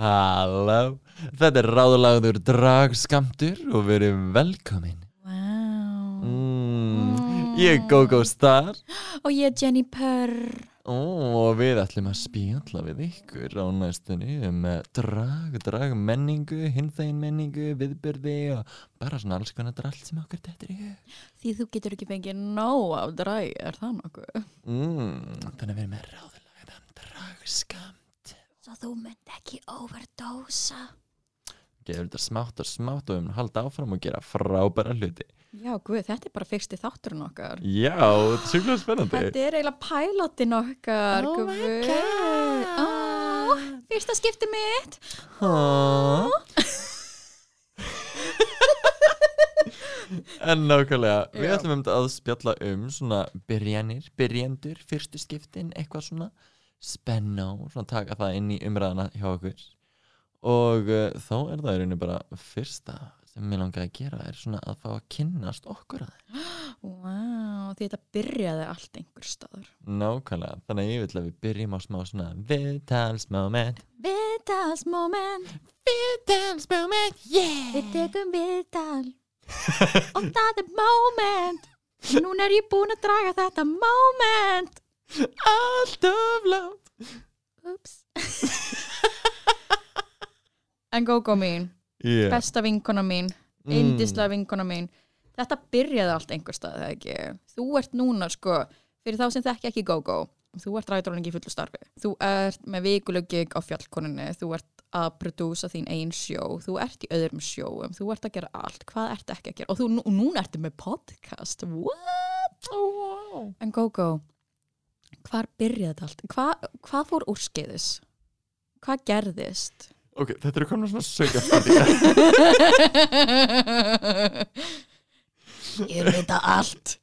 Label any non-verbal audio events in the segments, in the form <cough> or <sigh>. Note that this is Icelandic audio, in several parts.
Halló, þetta er ráðlagður dragskamtur og við erum velkomin. Wow. Mm, ég er Gogo Star Og ég er Jenny Purr. Ó, og við ætlum að spjalla við ykkur á næstunni um eh, drag, drag menningu, hinþegin menningu, viðbyrði og bara svona alls konar drall sem okkur í hug. Því þú getur ekki fengið nóg af dræ, er það nokkuð? Mm, þannig að við erum með ráðlagðan dragskamt. Svo þú mynd ekki overdósa. Gefur þetta smátt og smátt og við um halda áfram og gera frábæra hluti. Já, guð, þetta er bara fyrsti þátturinn okkar. Já, þetta er sjúklega spennandi. Þetta er eiginlega pilotin okkar, Oh my guð. God. Ó, fyrsta skipti mitt. Aww. En nákvæmlega, við Já. ætlum um þetta að spjalla um svona byrjanir, byrjendur, fyrstu skiptin, eitthvað svona spenna og svona taka það inn í umræðana hjá okkur og uh, þá er það í rauninni bara fyrsta sem mér langaði að gera er svona að fá að kynnast okkur að það <gasps> Vá, því þetta byrjaði allt einhver staðar. Nákvæmlega, þannig að ég vil að við byrjum á smá svona viðtalsmoment Viðtalsmoment, Viðtalsmoment, yeah! við tekum viðtal. Og það er moment. Núna er ég búin að draga þetta moment. Allt of langt Ups. en Gogo mín, yeah. besta vinkona mín, Mm. indislega vinkona mín, þetta byrjaði allt einhver stað, það ekki? Þú ert núna, sko, fyrir þá sem þekki ekki Gogo, þú ert ræðdróningi í fullu starfi. Þú ert með vikulöggig á fjallkoninni, þú ert að prodúsa þín einn sjó, þú ert í öðrum sjóum, þú ert að gera allt, hvað ert ekki að gera? Og þú, nú, núna ertu með podcast, what? oh, wow. En Gogo, hvar byrjaði þetta allt? Hva, hvað fór úrskeiðis? Hvað gerðist? Ok, þetta eru konar svona sögja spurningar Ég veit að allt.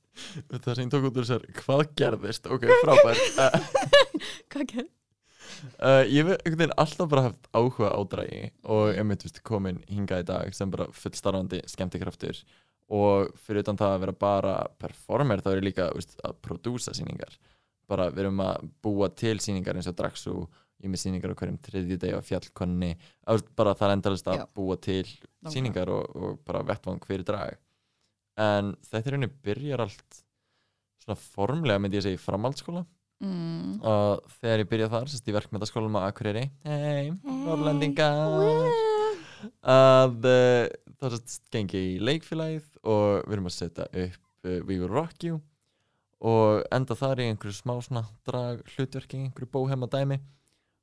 Það sem ég tók út úr þessar, hvað gerðist? Ok, frábær <laughs> Hvað gerðist? uh, Ég hef einhvern veginn alltaf bara haft áhuga á dragi og ég mitt vist komin hingað í dag sem bara fullstarfandi skemmtikraftur og fyrir utan það að vera bara performer þá er ég líka veist, að prodúsa sýningar bara við erum að búa til sýningar eins og Draxu ég er með sýningar á hverjum þriðju deg á fjallkonni bara það er endalist að Já. búa til sýningar og, og bara vettvang fyrir drag. En þetta er henni byrjar allt svona formlega myndi ég segja í framhaldsskóla. Mm. og þegar ég byrjaði þar sérst í verkmyndaskólanum á Akureyri. Hei, Norrlendingar að uh, það sérst gengi í leikfélagið og við erum að setja upp uh, We Will Rock You og enda þar í einhverju smá svona drag hlutverki, einhverju bóhema dæmi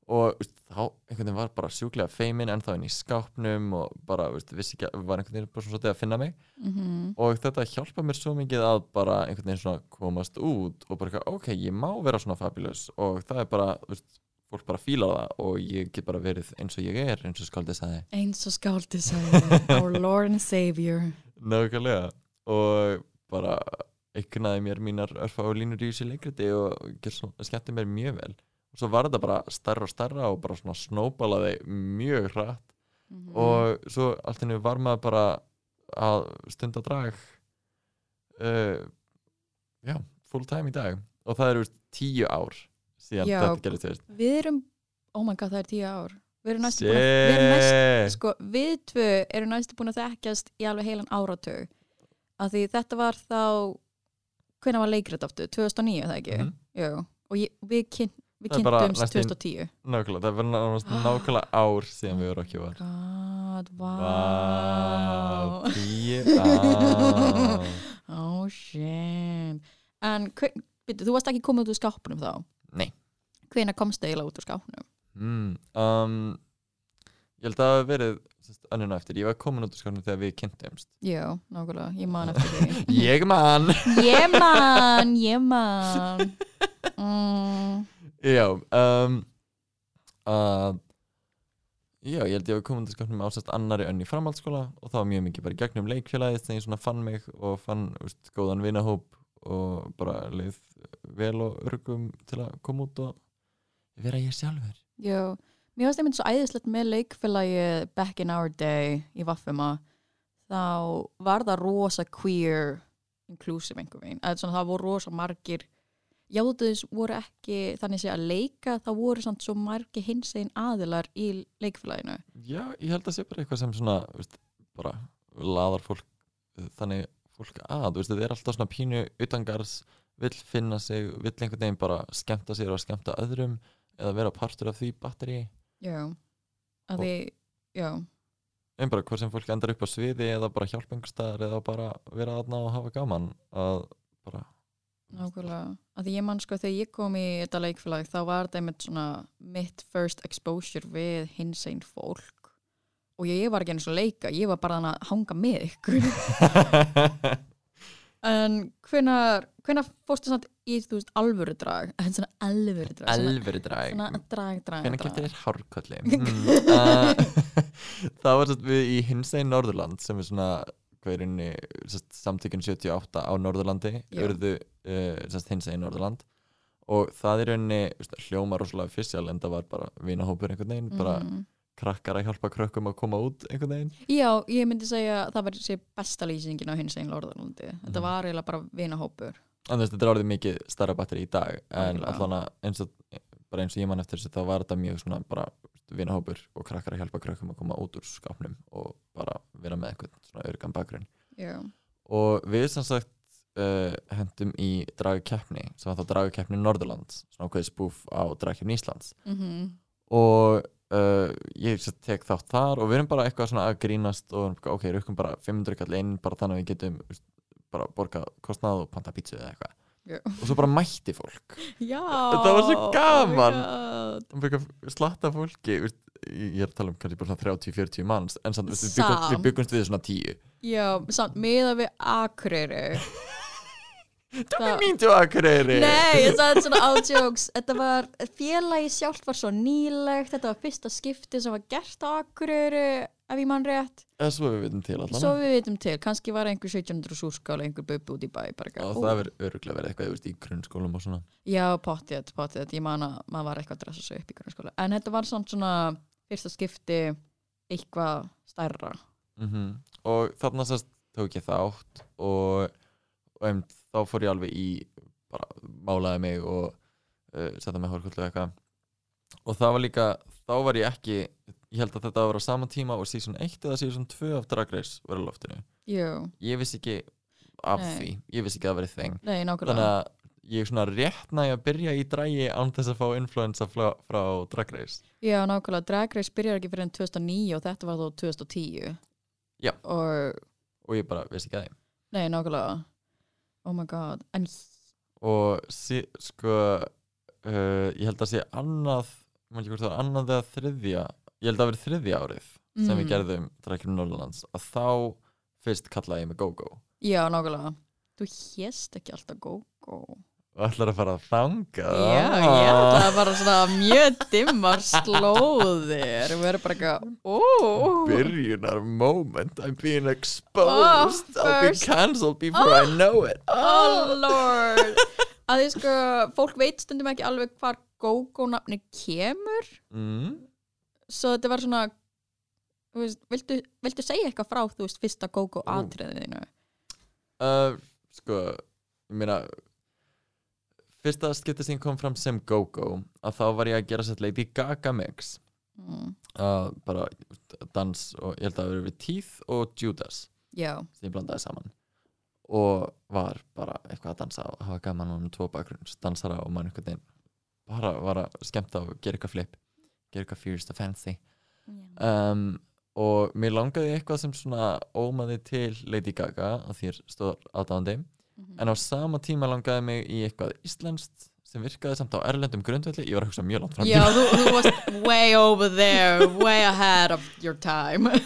og veist, þá einhvern veginn var bara sjúklega feimin en þá inn í skápnum og bara, veist, vissi ekki, var einhvern veginn bara svona að finna mig. Mhm. og þetta hjálpa mér svo mikið að bara einhvern veginn svona komast út og bara ok, ég má vera svona fabulous. Og það er bara, veist, fólk bara fílar það og ég get bara verið eins og ég er eins og skaldið sagði, Eins og skáldi sagði Our Lord and Savior. Nákvæmlega. Og bara ykkurnaði mér mínar örfa og línur í þessu leikriti og skemmti mér mjög vel og svo var þetta bara starra og starra og bara svona snóbalaði mjög hratt Mhm. og svo allt henni var maður bara að stunda drag uh, já, full time í dag og það eru tíu ár síðan Já. þetta gerist veist. Við erum, oh my god það er tíu ár Við erum næstu búin að Við erum næstu sko, við tvö erum næstu búin að þekkjast í alveg heilan áratug af því þetta var þá hvenær var leikrit aftur, 2009 það ekki? Mhm. Jú, og ég, við, kyn, við kynntumst næstum- 2010 nákvæmlega, það var <gasps> nákvæmlega, ár síðan við ekki var. God, wow tíu ár oh shit. En hver- byrju, þú varst ekki komið út úr skápnum þá? Nei. hvenær komst það eiginlega út úr skápnum? Mm, um, ég held að það hafi verið önnuna eftir, ég var komin út úr skónum þegar við kynntumst. Já, nákvæmlega, ég man eftir því. <laughs> Ég man. Ég man, ég man. Mm, Já um, að Já, ég held ég að við komum til skapnum ásast annari önn í framhaldsskóla og það var mjög mikið bara gegnum leikfélagið þegar ég svona fann mig og fann úst, góðan vinahóp og bara leið vel og örgum til að koma út og vera ég sjálfur. Já, mér finnst einmitt svo æðislegt með leikfélagi back in our day í Vaffuma þá var það rosa queer inclusive einhver veginn, svona það voru rosa margir. Jáðuðis voru ekki þannig sé að leika þá voru samt svo margi hins einn aðilar í leikfélaginu. Já, ég held að sé bara eitthvað sem svona veist, bara laðar fólk þannig fólk að, veist, þetta er alltaf svona pínu utangars, vill finna sig vill einhvern veginn bara skemmta sér og skemmta öðrum eða vera partur af því batteri já, að því já, en bara hvað sem fólk endar upp á sviði eða bara hjálpa einhverstaðar eða bara vera aðna og hafa gaman að bara, nákvæmlega. Að ég man sko þegar ég kom í þetta leikfélag þá var þetta einmitt svona mitt first exposure við hins einn fólk. Og ég, var ekki eins og leika, ég var bara að hanga með ykkur <laughs> <laughs> en hvenar hvenar fórstu samt í þú veist alvöru drag, <laughs> svona alvöru drag svona, elveri drag svona drag, drag, drag. keftir þér hárkolli <laughs> mm, uh, <laughs> það var sérst við í hinsegin Norðurland sem er svona hvað er inni samtökun 78 á Norðurlandi urðu uh, sérst hinsegin Norðurland. Og það er rauninni hljóma rosalega fysjál en það var bara vinahópur einhvern veginn, bara Mhm. Krakkar að hjálpa krökkum að koma út einhvern veginn Já, ég myndi segja að það var sér besta lýsingin á hins einn lorðarlundi. Þetta Mhm. var eiginlega bara vinahópur. þú veist, þetta er orðið mikið starra batteri í dag en allan eins og bara eins og ég man eftir þessu þá var þetta mjög svona bara vinahópur og krakkar að hjálpa krökkum að koma út úr skápnum og bara vera með eitthvað svona örgan bakgrunn Já, og við sem sagt uh, hendum í dragkeppni sem var þá dragkeppni Norðurlands svona ákveðið spúf á dragkeppni Íslands mm og uh, ég tek þátt þar og við erum bara eitthvað svona að grínast og við ok, rukkum bara 500 kall inn bara þannig að við getum bara borga kostnað og panta pítsu eða eitthvað. Já. og svo bara mætti fólk. Já. Þetta var svo gaman. oh og fyrir slatta fólki veist, ég ég er að tala um kannski bara svona 30-40 manns en samt, við, byggumst, við við svona 10 Já, samt miða við Akureyri <laughs> Be mean to Akureyri. Nei, ég sagði svona átjóks <laughs> Þetta var, félagi sjálft var svo nýlegt. Þetta var fyrsta skipti sem var gert á Akureyri ef ég mann rétt. Eða svo við vitum til allan Svo við vitum til, kannski var einhver 1700 súrskála einhver bubbi út í bæ ó. það verður öruglega verið eitthvað veist, í grunnskólum og svona. Já, pottið, pottið, ég man að maður var eitthvað að dressa sig upp í grunnskóla. En þetta var svona fyrsta skipti eitthvað stærra. Mm og þarna sérst tók ég þátt og, og þá fór ég alveg í bara málaði mig og uh, setja mig hórkullu eitthvað. Og það var líka, þá var ég ekki ég held að þetta var á sama tíma og season 1 eða season 2 af Drag Race var á loftinu. Jú, ég vissi ekki af Nei. því, ég vissi ekki að það verið þeng. Nei, þannig nákvæmlega að ég svona rétt næg að byrja í drægi án þess að fá influensa frá, frá Drag Race. Já, nákvæmlega, Drag Race byrjar ekki fyrir enn 2009 og þetta var þó 2010 Já. Og, og ég bara vissi ekki að því nei, nákvæmlega Oh my god, en og sí, sko uh, ég held að sé annað það annað eða þriðja ég held að verið þriðja árið sem við Mm. gerðum Drækjum Norrlands að þá fyrst kallaði ég mig GóGó Já, nákvæmlega. Þú hérst ekki alltaf go-go og ætlar að fara að þanga? Já, ég ætla að bara svona mjög dimmar slóðir. Við erum bara eitthvað Ó, byrjunar moment I'm being exposed. Oh, I'll be cancelled before I know it. oh lord. Að því sko, fólk veit stundum ekki alveg hvar go-go nafni kemur. Mm. Svo þetta var svona veist, viltu, viltu segja eitthvað frá þú veist, fyrsta go-go Ú. atriðinu uh, sko ég meina fyrsta skipti sem kom fram sem GóGó að þá var ég að gera sér Lady Gaga mix. Mm. uh, bara dans og ég held að það verið við Teeth og Judas Já, sem ég blandaði saman. Og var bara eitthvað að dansa og hafa gaman um tvo bakgrunns dansara og mann einhvern veginn bara var að skemmta og gera eitthvað flip gera eitthvað fierce og fancy. Um, og mér langaði eitthvað sem svona ómaði til Lady Gaga að þér stóð aðdáðandi Mhm. en á sama tíma langaði mig í eitthvað íslenskt sem virkaði samt á erlendum grundvelli ég var að hugsa mjög langt fram Já, þú, þú varst way over there way ahead of your time <laughs>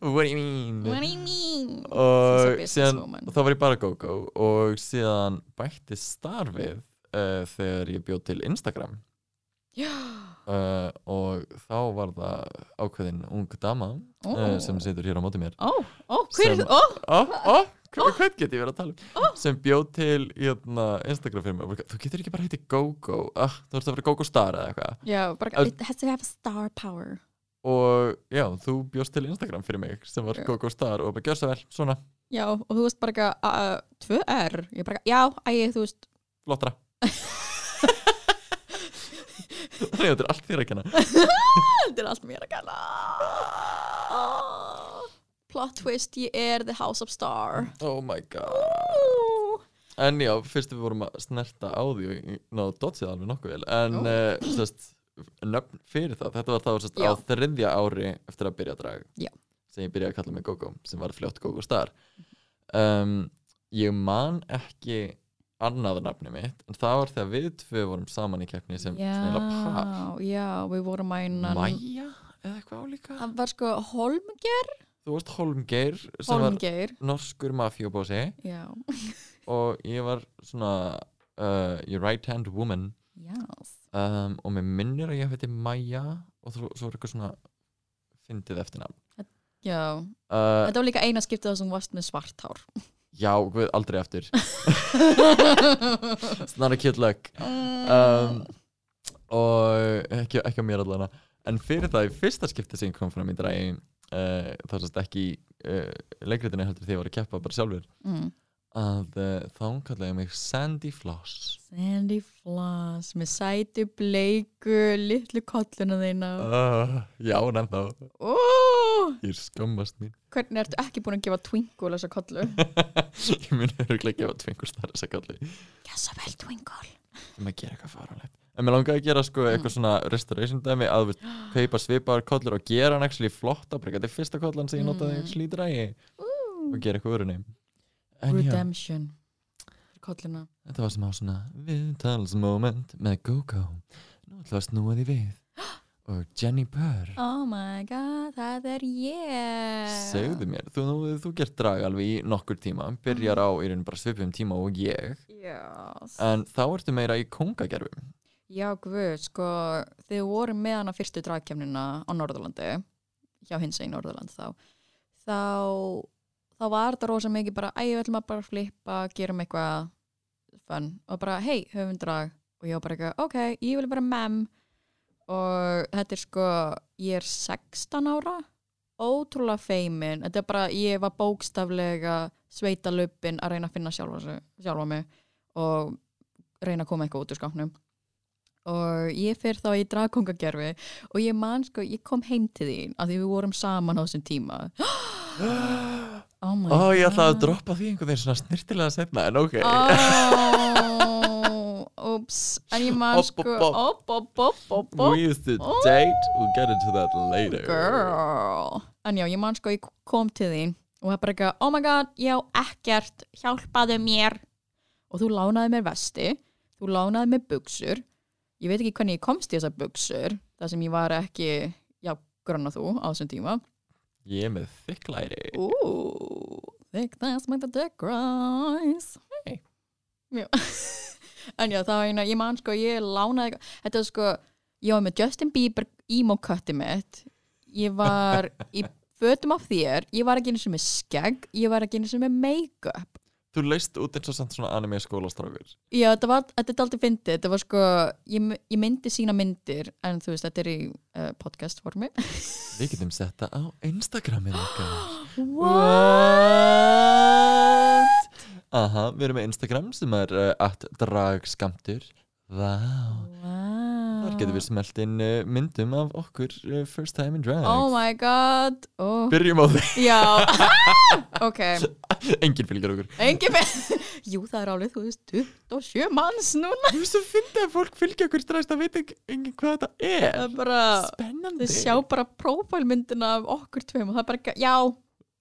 What do you mean? What do you mean? Og síðan woman. þá var ég bara GóGó og síðan bætti starfið uh, þegar ég bjóð til Instagram uh, og þá var það ákveðin ung dama Ó. uh, sem situr hér á móti mér. Hver er Sem- hvað get ég verið að tala um? Sem bjóð til hérna, Instagram fyrir mig þú getur ekki bara heiti GóGó ah, þú ert að vera GóGó star eða eitthvað. Ö- it has to have star power. Og já, þú bjóst til Instagram fyrir mig sem var. GóGó star og bara gjör svo vel, svona, Já, og þú veist bara eitthvað uh, tvö R, ég bara, já, æ, þú veist. Flottra <laughs> <laughs> Þannig að þetta er allt þér að kenna. <laughs> Þetta er allt mér að gana Plot twist, ég er the house of star. Oh my god. Ooh. En já, fyrst við vorum að snerta á því og náðu dotsið alveg nokkuð vel En Ó. uh, sest, nöfn fyrir það Þetta var þá sest, á þriðja ári eftir að byrja að draga Já. sem ég byrjaði að kalla mig Gogo sem var fljótt Gogo Star. Um, Ég man ekki annað nafni mitt en það var þegar við tvö vorum saman í keppni sem, eiginlega par. Já, já, við vorum innan Maja eða eitthvað álíka. Það var sko Holmger Þú varst Holmgeir sem var Holmgeir. norskur mafjóbósi Já, <laughs> og ég var svona uh, your right hand woman. Yes. Um, og mér minnir að ég heiti Maja og svo er eitthvað svona fyndið eftir nafn Já, uh, þetta var líka eina skiptið það sem þú varst með svart hár Já, guð, aldrei eftir <laughs> It's not a cute look. Um, og ekki, ekki á mér allan en fyrir það í fyrsta skipti sem kom fram í drægi uh, það sést ekki uh, leikritinu heldur því að ég var að keppa bara sjálfur. Mm. Að uh, þá kallaði mig Sandy Floss. Sandy Floss með sætu bleiku litlu kolluna þína. Uh, Já, en ennþá oh, Ég skammast mín. <laughs> Hvernig ertu ekki búin að gefa twinkle þessa kollu? Ég muni öruglega gefa tvingur starra þess að kalli Gessa vel twinkle. Um að gera eitthvað faranlegt En mér langaði að gera sko eitthvað svona restoration dæmi að veist, <gasps> kaupa svipaðar kollur og gera hann actually flotta bara þetta er fyrsta kollan sem ég notaði Mm. actually í drægi og gera eitthvað öðru En Redemption Fyrir kolluna þetta var sem á svona viðtalsmoment með GoGo Nú ætla að snúa því við. <gasps> Og Jenny Purr Oh my god, það er ég. Segðu mér, þú, þú, þú gert drag alveg í nokkur tíma byrjar á í raun bara svipum tíma og ég. Yes. en þá ertu meira í kongagerfum Já, guð, sko þegar við vorum með hana fyrstu dragkjæmnina á Norðurlandi hjá hins einn Norðurland þá. Þá, þá var þetta rosa mikið bara, æ, við ætlum að bara flippa gerum eitthvað fun. Og bara, hei, höfum drag og ég var bara eitthvað, ok, ég vil vera mem. Og þetta er sko ég er 16 ára ótrúlega feimin. Þetta er bara, ég var bókstaflega sveita luppin að reyna að finna sjálfa, sjálfa mig og reyna að koma eitthvað út úr skápnum. Og ég fyrir þá í dragkongagerfi og ég man sko, ég kom heim til þín af því við vorum saman á þessum tíma <gasps> oh my Ó, ég ætlaði að God. droppa því einhvern veginn svona snirtilega setna en ok. <laughs> Ups. En ég Opp, sko We used to date, we'll get into that later. Girl. En já, ég man sko, ég kom til þín og það bara eitthvað, oh my god, já, ekkert. Hjálpaðu mér. Og þú lánaði mér vesti þú lánaði mér buksur ég veit ekki hvernig ég komst í þessar buksur þar sem ég var ekki já, grönn og þú á þessum tíma Ég er með think that's my the dick rise Hey. <laughs> En já, það var eina, ég man sko ég lánaði, þetta var sko ég var með Justin Bieber emo cutti mitt. Ég var í fötum af þér, ég var ekki eins og með skegg, ég var ekki eins og með make-up Þú leist út eins og samt svona anime skólastrákur. Já, þetta var, þetta er aldrei fyndið, þetta var sko ég, ég myndi sína myndir en þú veist, þetta er í uh, podcast formi <laughs> Við getum sett það á Instagramin okkar. <gasps> What? Aha, við erum með Instagram sem er uh, at dragskamtur Vá. Wow. Þar getum við smelt inn uh, myndum af okkur uh, first time in drag Oh my god. Oh. Byrjum á því, Já. <laughs> <laughs> Ok, <laughs> enginn fylgir okkur. Engin með <laughs> Jú, það er alveg, þú veist, 27 manns núna. Þú veist að finna að fólk fylgja okkur stræst að veit ekki hvað þetta Það er er bara, Spennandi. Þau sjá bara prófælmyndina af okkur tveim og það er bara, ekki- já.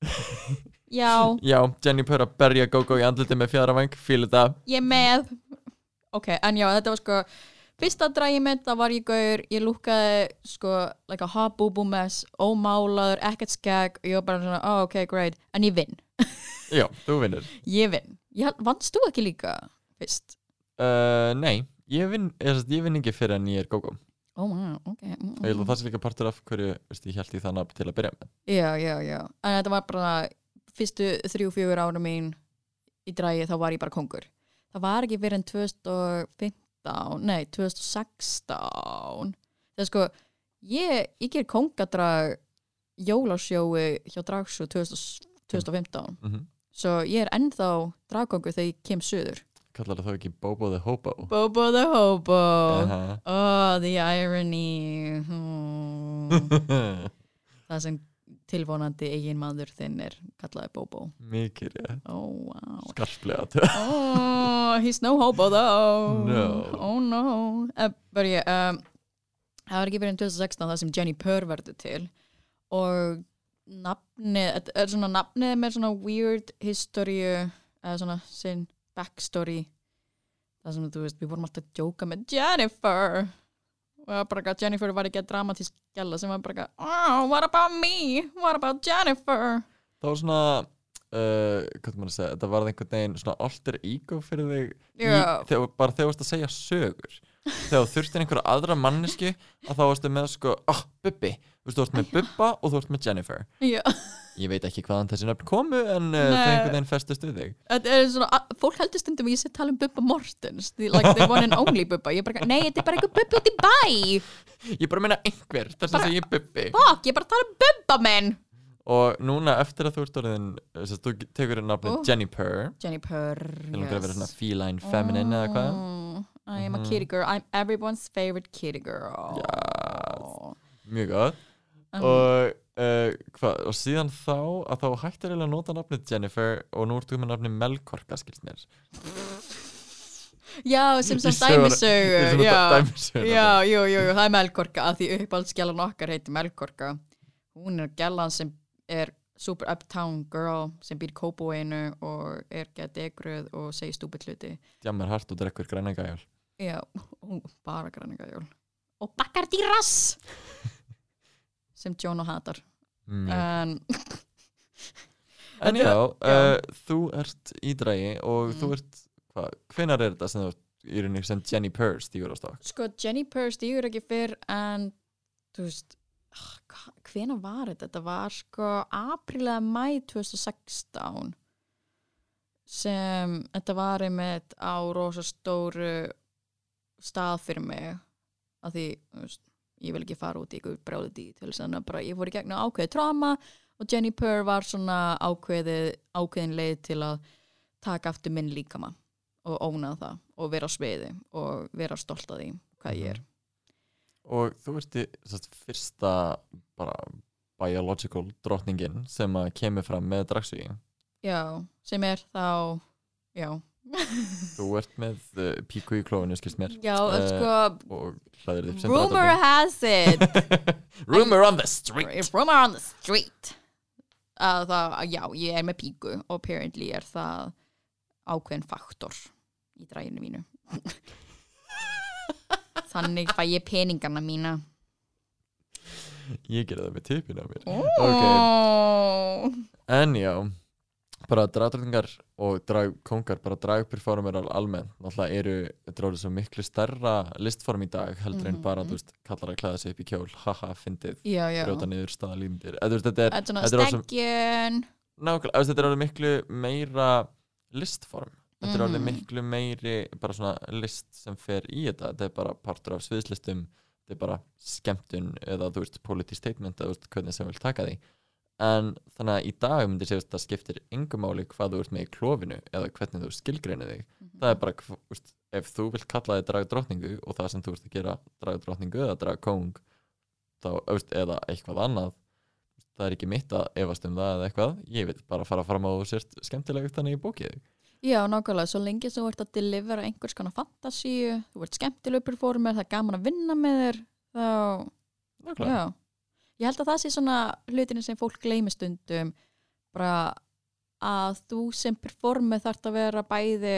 <laughs> Já, Já, Jenny Purr að berja GóGó í andliti með fjaravæng, fílu þetta. Ég er með. Ok, en já, þetta var sko Fyrsta dragi mitt, það var ég gaur Ég lúkaði, sko, like a hot boo boo mess Ómálaður, ekkert skegg Og ég var bara svona, oh, ok, great. En ég vinn, Já, þú vinnur. Ég vinn. Vannst þú ekki líka fyrst? uh, Nei, ég vinn vinn ekki fyrir en ég er GóGó. Oh, wow, ok mm, Ég held að það sé líka partur af hverju veist, ég held í þannig til að byrja með. Já, já, já. En þetta var bara fyrstu þrjú, fjögur ára mín í dragi þá var ég bara kongur Það var ekki fyrir en 2015 nei, 2016 Það er sko ég, ég ger kongadrag jólasjói hjá dragsjó 2000 2015 mm -hmm. svo ég er ennþá dragkongur þegar ég kem söður kallar það þá ekki Bobo the Hobo? Bobo the Hobo. Aha. Oh, the irony. Hmm. <laughs> Það sem tilvonandi eigin maður þinn er kallaði Bobo. Mikið rétt, Oh, wow. Skarplega Oh, he's no hobo though. No. Oh no. Uh, but um, Það var ekki fyrir 2016 það sem Jenny Purr verður til. Og nafnið þetta er svona nafnið með svona weird history eða svona sinn backstory. Það sem þú veist, við vorum alltaf að djóka með Jennifer. Og það var bara að Jennifer var ekki að dramatísk gæla sem var bara að oh, what about me, what about Jennifer? Það var svona uh, hvað maður að segja, þetta var einhvern veginn svona alter ego fyrir þig í, Já. þegar, bara þegar þú varst að segja sögur þegar þurftir einhverja aðra manneski að þá varstu með sko, ah, Bubbi. Þú veist, þú varst með Bubba og þú varst með Jennifer. Já. ég veit ekki hvaðan þessi nöfn komu en uh, Nei. það einhvern veginn festust við þig. Þetta er svona, að- fólk heldur stundum að ég sé tala um Bubba Mortens the, like the one and only Bubba. Ég er bara, nei, þetta er bara einhver Bubba út í bæ. Ég bara meina einhver, þess að segja Bubbi. Fuck, ég er bara tala um Bubba minn og núna eftir að þú ert orðin þess að þú tekur nafnið Ó. Jenny Purr Jenny I am a Mhm. kitty girl, I'm everyone's favorite kitty girl. Yes. mjög gott. Um, og, uh, og síðan þá að þá hættir eiginlega að nota nafnið Jennifer og nú ertu með nafnið Melkorka skilst mér. Já, sem sem sögur- dæmisögu í svona Já, dæmisögur. já, jú, jú, jú, það er Melkorka að því uppáhaldsgjalan okkar heitir Melkorka. Hún er gjalan sem er super uptown girl sem býr í Kópóinu og er gett egruð og segir stúpid hluti. Djammar hart og drekkur græna gæjál Já, bara græninga Og bakkar dýras sem Jono hatar mm. en en já, uh, þú ert í drægi og Mm. þú ert hva, hvenar er þetta sem þú sem Jenny Purr stígur á stokk sko Jenny Purr stígur ekki fyrr en þú veist ah, hvenær var þetta? Þetta var sko aprílega mæ 2016 sem þetta var einmitt á rosa stóru stað fyrir mig að því, veist, ég vil ekki fara út í ykkur brjáði dítil, þannig að bara ég fór í gegnum ákveðið tráma og Jenny Purr var svona ákveðið, ákveðin leið til að taka aftur minn líkama og óna það og vera á sviði og vera stolt af því hvað ég er. Og þú ert í fyrsta bara biological drottningin sem að kemur fram með dragsvíi já, sem er þá já, þú ert með uh, píku í klófinu skilst mér. Já, Eh, sko og hlæðir þig sem rumor has it <laughs> rumor on the street. Rumor on the street. Að það, að já, ég er með píku. Og apparently er það ákveðin faktor í dræginu mínu. <laughs> Þannig fæ ég peningana mína. Ég gerði það með tippinu á mér. Oh. en já bara dragdrottningar og dragkongar bara dragperformer almennt náttúrulega eru, þetta er orðið svo miklu stærra listform í dag heldur en Mhm. bara þú veist, kallar að klæða sig upp í kjól. <laughs> Haha, fyndið, brjóta niður staða límdir. Þetta er, nákvæmlega, þetta er orðið miklu meira listform. Þetta er orðið Mhm. miklu meiri bara svona list sem fer í þetta. Þetta er bara partur af sviðslistum. Þetta er bara skemmtun eða þú veist politísk statement eða þú veist hvernig sem vil taka því en þannig að í dag myndir séu að það skiptir engum máli hvað þú ert með í klófinu eða hvernig þú skilgreinir þig. Það er bara, veist, ef þú vilt kalla þig dragdrottningu og það sem þú ert að gera dragdrottningu eða veist, eða eitthvað annað það er ekki mitt að efast um það eða eitthvað. Ég vil bara fara fram á sért skemmtilegt þannig í bókið Já, nákvæmlega, svo lengi sem þú ert að delivera einhvers konar fantasíu, þú ert skemmtilegur performer, það er gaman að vinna með þér þá, já ég held að það sé svona hlutinu sem fólk gleymi stundum bara að þú sem performer þarf að vera bæði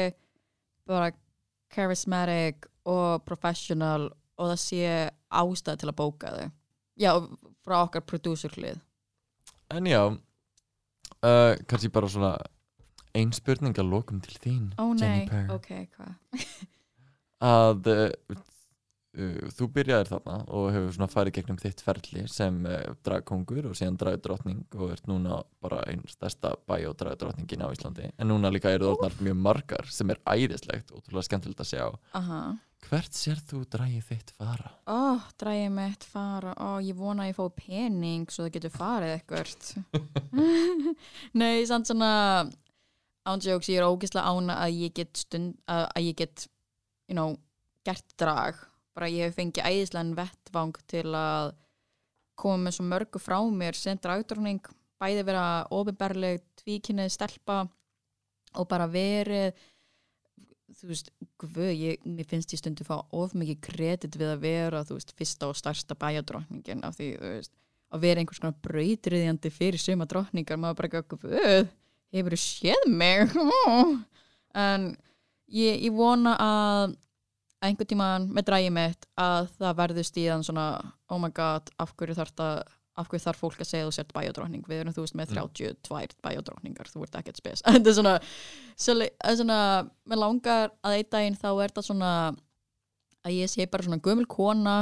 bara charismatic og professional og það sé ástæð til að bóka þau. Já, frá okkar producer hlið En já uh, kannski bara svona ein spurning að lokum til þín ó nei, Jennifer ok, hvað? <laughs> Að uh, þú byrjaðir þarna og hefur svona farið gegnum þitt ferli sem uh, dragkongur og síðan dragdrottning og ert núna bara einn stærsta bæ og dragdrottningin á Íslandi. En núna líka eru það orðnar mjög margar sem er æðislegt og trúlega skemmtilegt að sjá. Aha. Hvert sér þú dragið þitt fara? Ó, dræði mitt fara, ó, ég vona að ég fá pening svo það getur farið ekkert. <laughs> Nei, samt svona ándjóks, ég er ógeðslega ána að ég get stund, að, að ég get you know, gert drag bara ég hef fengið æðislegan vettvang til að koma með svo mörgu frá mér sem dragdróning bæði vera ofinberleg tvíkinnið stelpa og bara verið þú veist, guð, ég, mér finnst ég stundu fá of mikið kredit við að vera þú veist, fyrsta og starsta bæjadrókningin af því, þú veist, að vera einhvers konar brautriðjandi fyrir suma drókningar maður bara guð, hefur þú séð mig? <laughs> En ég, ég vona að einhvern tíman með drægi mitt að það verður stíðan svona oh my god, af hverju þarf það af hverju þarf fólk að segja þú sért bæjadrókning við erum þú veist með 32 bæjadrókningar þú ert ekkert spes. <laughs> Þetta er svona, svona, með langar að einn daginn þá er það svona að ég sé bara svona gömul kona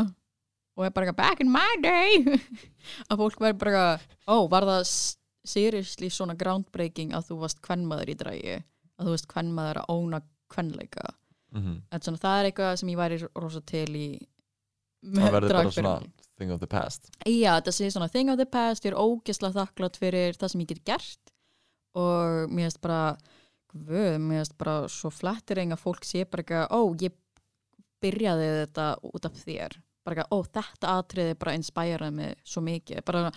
og er bara back in my day. <laughs> Að fólk verður bara ó, var það seriously svona groundbreaking að þú varst kvennmaður í drægi að þú varst kvennmaður að óna kvennleika mm -hmm. en svona það er eitthvað sem ég væri rosa til í það verður bara svona thing of the past. Já, þetta sé svona thing of the past, ég er ógeðslega þakklátt fyrir það sem ég get gert. Og mér finnst bara guð, mér finnst bara svo flattiring að fólk sé bara ekki ó, ég byrjaði þetta út af þér. Bara ekki, ó, þetta atriði bara inspiraði mig svo mikið, bara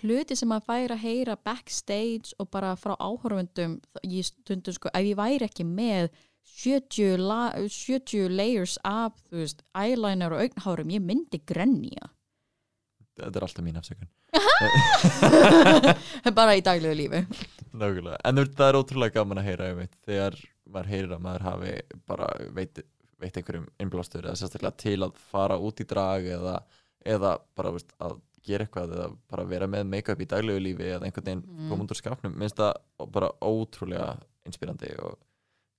hluti sem að færa að heyra backstage og bara frá áhörfundum ég stundum sko, ef ég væri ekki með 70, la, 70 layers af, veist, eyeliner og augnhárum, ég myndi grenja. Þetta er alltaf mín afsökun. <laughs> Bara í daglegu lífi. Nákvæmlega, en það er ótrúlega gaman að heyra einmitt, þegar maður heyrir að maður hafi bara veit, veit einhverjum innblástur eða sérstaklega til að fara út í drag eða, eða bara veist, að gera eitthvað eða bara vera með make-up í daglegu lífi eða einhvern veginn Mm. úr skapnum minnst það bara ótrúlega inspirandi og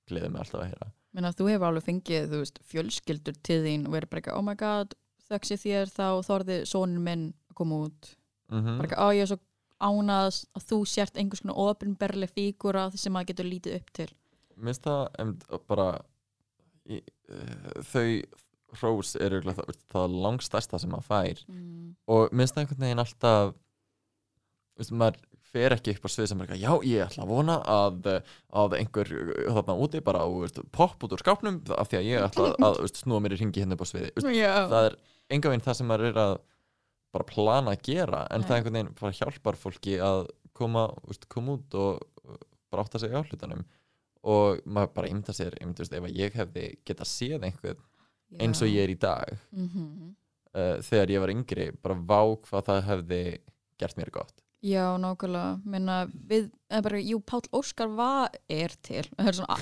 gleði mig alltaf að heyra. Menna, þú hefur alveg fengið veist, fjölskyldur til þín og verið bara ekki, oh my god þöggs ég þér þá þorði sonur minn að koma út. Mm bara ekki, ó ég er svo ánað að þú sért einhvers konar ofinberleg fígura sem maður getur lítið upp til. Minnst það em, bara í, uh, þau hrós eru það, það langstærsta sem maður fær. Mm. og minnst það einhvern veginn alltaf veist, maður fer ekki upp á svið sem er eitthvað, já ég ætla að vona að, að einhver uh, þarna úti bara veist, popp út úr skápnum af því að ég ætla að, að veist, snúa mér í ringi hérna upp á sviði veist, Já. það er enga veginn það sem maður er að bara plana að gera en Nei. það einhvern veginn bara hjálpar fólki að koma, koma út og bara átta sig á hlutunum og maður bara ymda sér veist, ef ég hefði geta séð einhvern eins og ég er í dag mm -hmm. uh, þegar ég var yngri bara vá hvað það hefði gert mér gott Já, nákvæmlega. Menna, við, eða bara, jú, Páll Óskar var er til. Svona,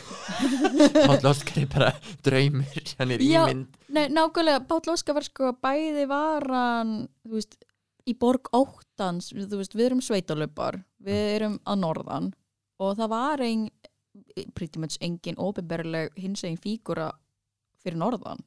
<laughs> Páll Óskar er bara draumur hann er Já. ímynd. Nei, nákvæmlega, Páll Óskar var sko bæði var hann, þú veist, í borg óttans, þú veist, við erum sveitalöpar, við erum að norðan. Og það var ein, pretty much engin ofinberleg hins egin fígura fyrir norðan.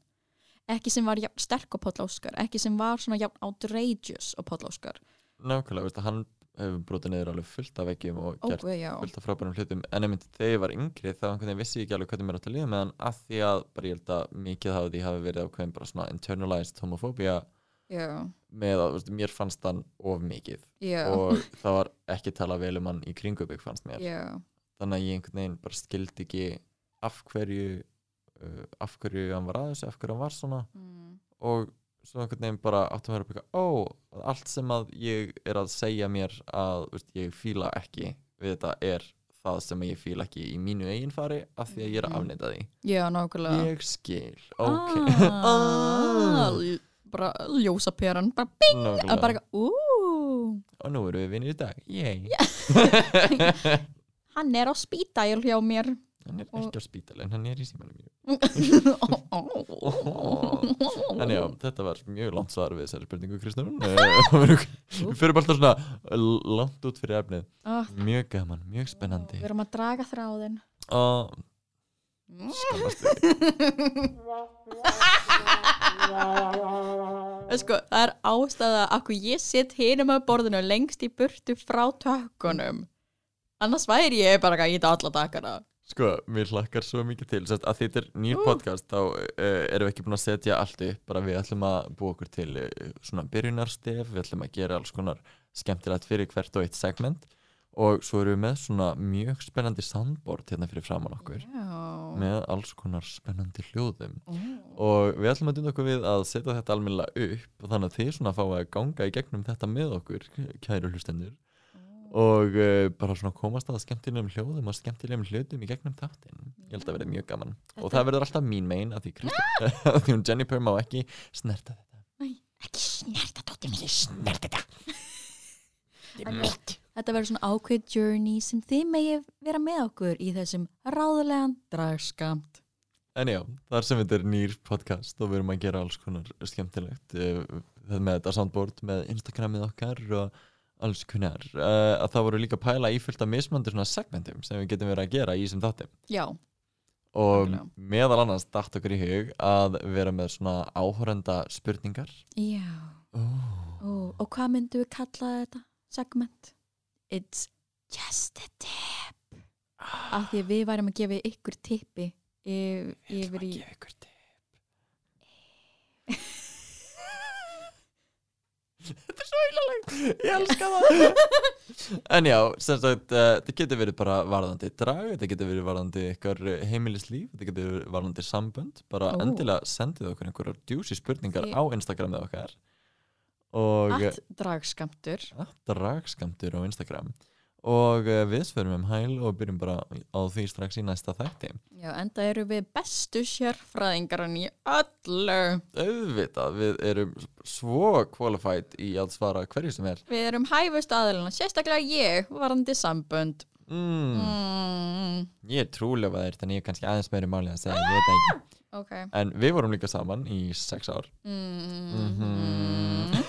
Ekki sem var sterk á Páll Óskar, ekki sem var svona outrageous á Páll Óskar. nákvæmlega, veist, hann hefur brotið niður alveg fullt af veggjum og gert já. fullt af frábærum hlutum. En einmitt þegar ég var yngri þá vissi ég ekki alveg hvernig mér átt að líða með hann af því að bara ég held að mikið hafi því hafi verið ákveðin bara svona internalized homofóbía Já, með að veist, mér fannst hann of mikið. Já, og það var ekki talað vel um hann í kringubik fannst mér. Já, þannig að ég einhvern veginn bara skildi ekki af hverju uh, af hverju hann var aðeins, af hverju hann var svona. Mm, og svo einhvern veginn bara áttum að vera bara, ó, allt sem að ég er að segja mér að veist, ég fíla ekki við þetta er það sem ég fíla ekki í mínu eigin fari af því að ég er að Mhm. afneita því já, nákvæmlega. ég skil, ok <laughs> Ah, bara ljósaperan, bara bing, að Nákvæmlega. bara, úúúú. og nú erum við vinnir í dag Yay. <laughs> <laughs> hann er á spítæl hjá mér hann er Og- ekki á spítal en hann er í símanum mjög <laughs> oh. en já, þetta var mjög langt svar við þessari spurningu Kristján <laughs> við fyrir bara alltaf svona l- langt út fyrir efnið. Ah, mjög gaman, mjög spennandi. Við erum að draga þráðin og skammast við <laughs> sko, það er ástæða að hvað ég sitt hinum að borðinu lengst í burtu frá tökkunum. Annars væri ég bara að geta alla dagana Sko, mér hlakkar svo mikið til. Sest, að þetta er nýr Ú. podcast þá uh, erum við ekki búin að setja allt upp. Bara við ætlum að búa okkur til uh, svona byrjunarstef, við ætlum að gera alls konar skemmtilegt fyrir hvert og eitt segment. Og svo erum við með svona mjög spennandi soundboard hérna fyrir framann okkur. Já. með alls konar spennandi hljóðum. Og við ætlum að dunda okkur við að setja þetta almennilega upp. Og þannig að þið svona fá að ganga í gegnum þetta með okkur, kæru hlustendur og uh, bara svona komast að skemmtilegum hljóðum og skemmtilegum hlutum í gegnum þáttinn, ég held að verði mjög gaman. Og Þetta- það verður alltaf mín megin að því, Kristi, að <laughs> því hún Jennifer má ekki snerta þetta. Ekki snerta dóttir mín. snerta þetta. Þetta er mitt. Þetta verður svona ákveð journey sem þið megi vera með okkur í þessum ráðulegan dragskamt. En já, þar sem þetta er nýr podcast og við erum að gera alls konar skemmtilegt eh, með þetta soundboard með Instagramið okkar og alls konar uh, að það voru líka að pæla í fullt af mismöndur svona segmentum sem við getum verið að gera í þessum þáttum Já, og Algjörlega. meðal annars dætt okkur í hug að vera með svona áhorenda spurningar já. oh. Ó, og hvað myndum við kalla þetta segment? It's just a tip. Af því að við værum að gefa ykkur tippi yfir, í... ykkur tip <laughs> Þetta er svo ílalegt Ég elska það. <laughs> En já, sem sagt uh, þetta getur verið bara varðandi drag þetta getur verið varðandi ykkar eh, heimilislíf þetta getur verið varðandi sambönd. Bara Ó. endilega sendið okkur einhverjar djúsi spurningar Því- á Instagramið okkar. Og Allt dragskamtur. dragskamtur á Instagram og uh, við svörum um hæl og byrjum bara á því strax í næsta þætti Já, enda eru við bestu sérfræðingarinn í öllu. auðvitað, við erum svo qualified í að svara hverju sem er Við erum hæfust aðilina, sérstaklega ég, varandi sambönd. mm. Mm. ég er trúlega þeir þannig ég er kannski aðeins meiri máli að segja, ég veit það ekki Ok. en við vorum líka saman í sex ár Mm. Mhm.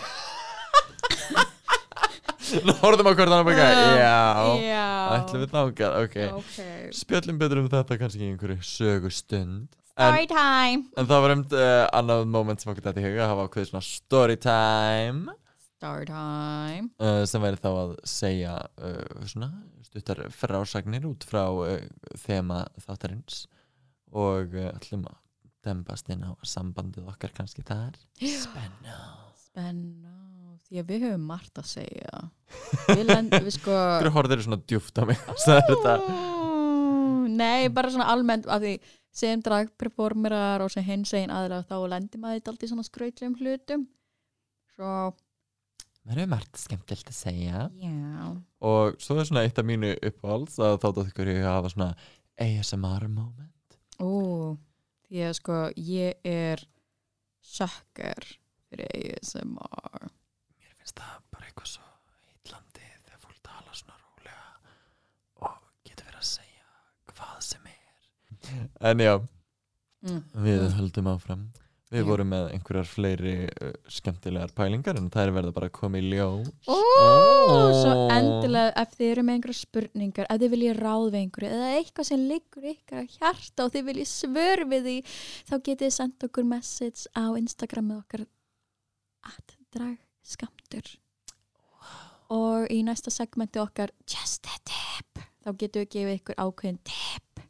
Nú horfðum á hvort annar baka. Já, Já. ætlum við þákað ok, Ok. spjöllum betur um þetta kannski í einhverju sögustund en, Story time. en það var um uh, annað moment sem okkur þetta í huga að hafa ákveðið svona story time. Story time. uh, sem væri þá að segja uh, svona stuttar frásagnir út frá uh, þema þáttarins. Og uh, ætlum að dembast inn á sambandið okkar kannski þar. Spenna. Spenna. Að við höfum margt að segja. Við lendum við sko... <laughs> Hverju horfður svona djúft á mig <laughs> og sagðir þetta Nei, bara svona almennt af því sem dragperformerar og sem hins einn aðlega þá lendir maður þetta alltaf svona skrautlegum hlutum. Svo, Það er margt skemmtilegt að segja já. og svo er svona eitt af mínu uppáhalds að þátt að ykkur að hafa svona ASMR moment Ó, því að sko ég er sökkar fyrir ASMR. Finnst það bara eitthvað svo heitlandi þegar fólk tala svona rólega og getur verið að segja hvað sem er En já, Mm. við höldum áfram Við Já. vorum með einhverjar fleiri uh, skemmtilegar pælingar en það er verið bara að koma í ljós Ó, svo endilega ef þið eru með einhverja spurningar, ef þið viljið ráð við einhverju eða eitthvað sem liggur ykkar að hjarta og þið viljið svör við því þá getið þið sendt okkur message á Instagramið okkar at dragskamtur og í næsta segmenti okkar just a tip þá getum við gefið ykkur ákveðin tip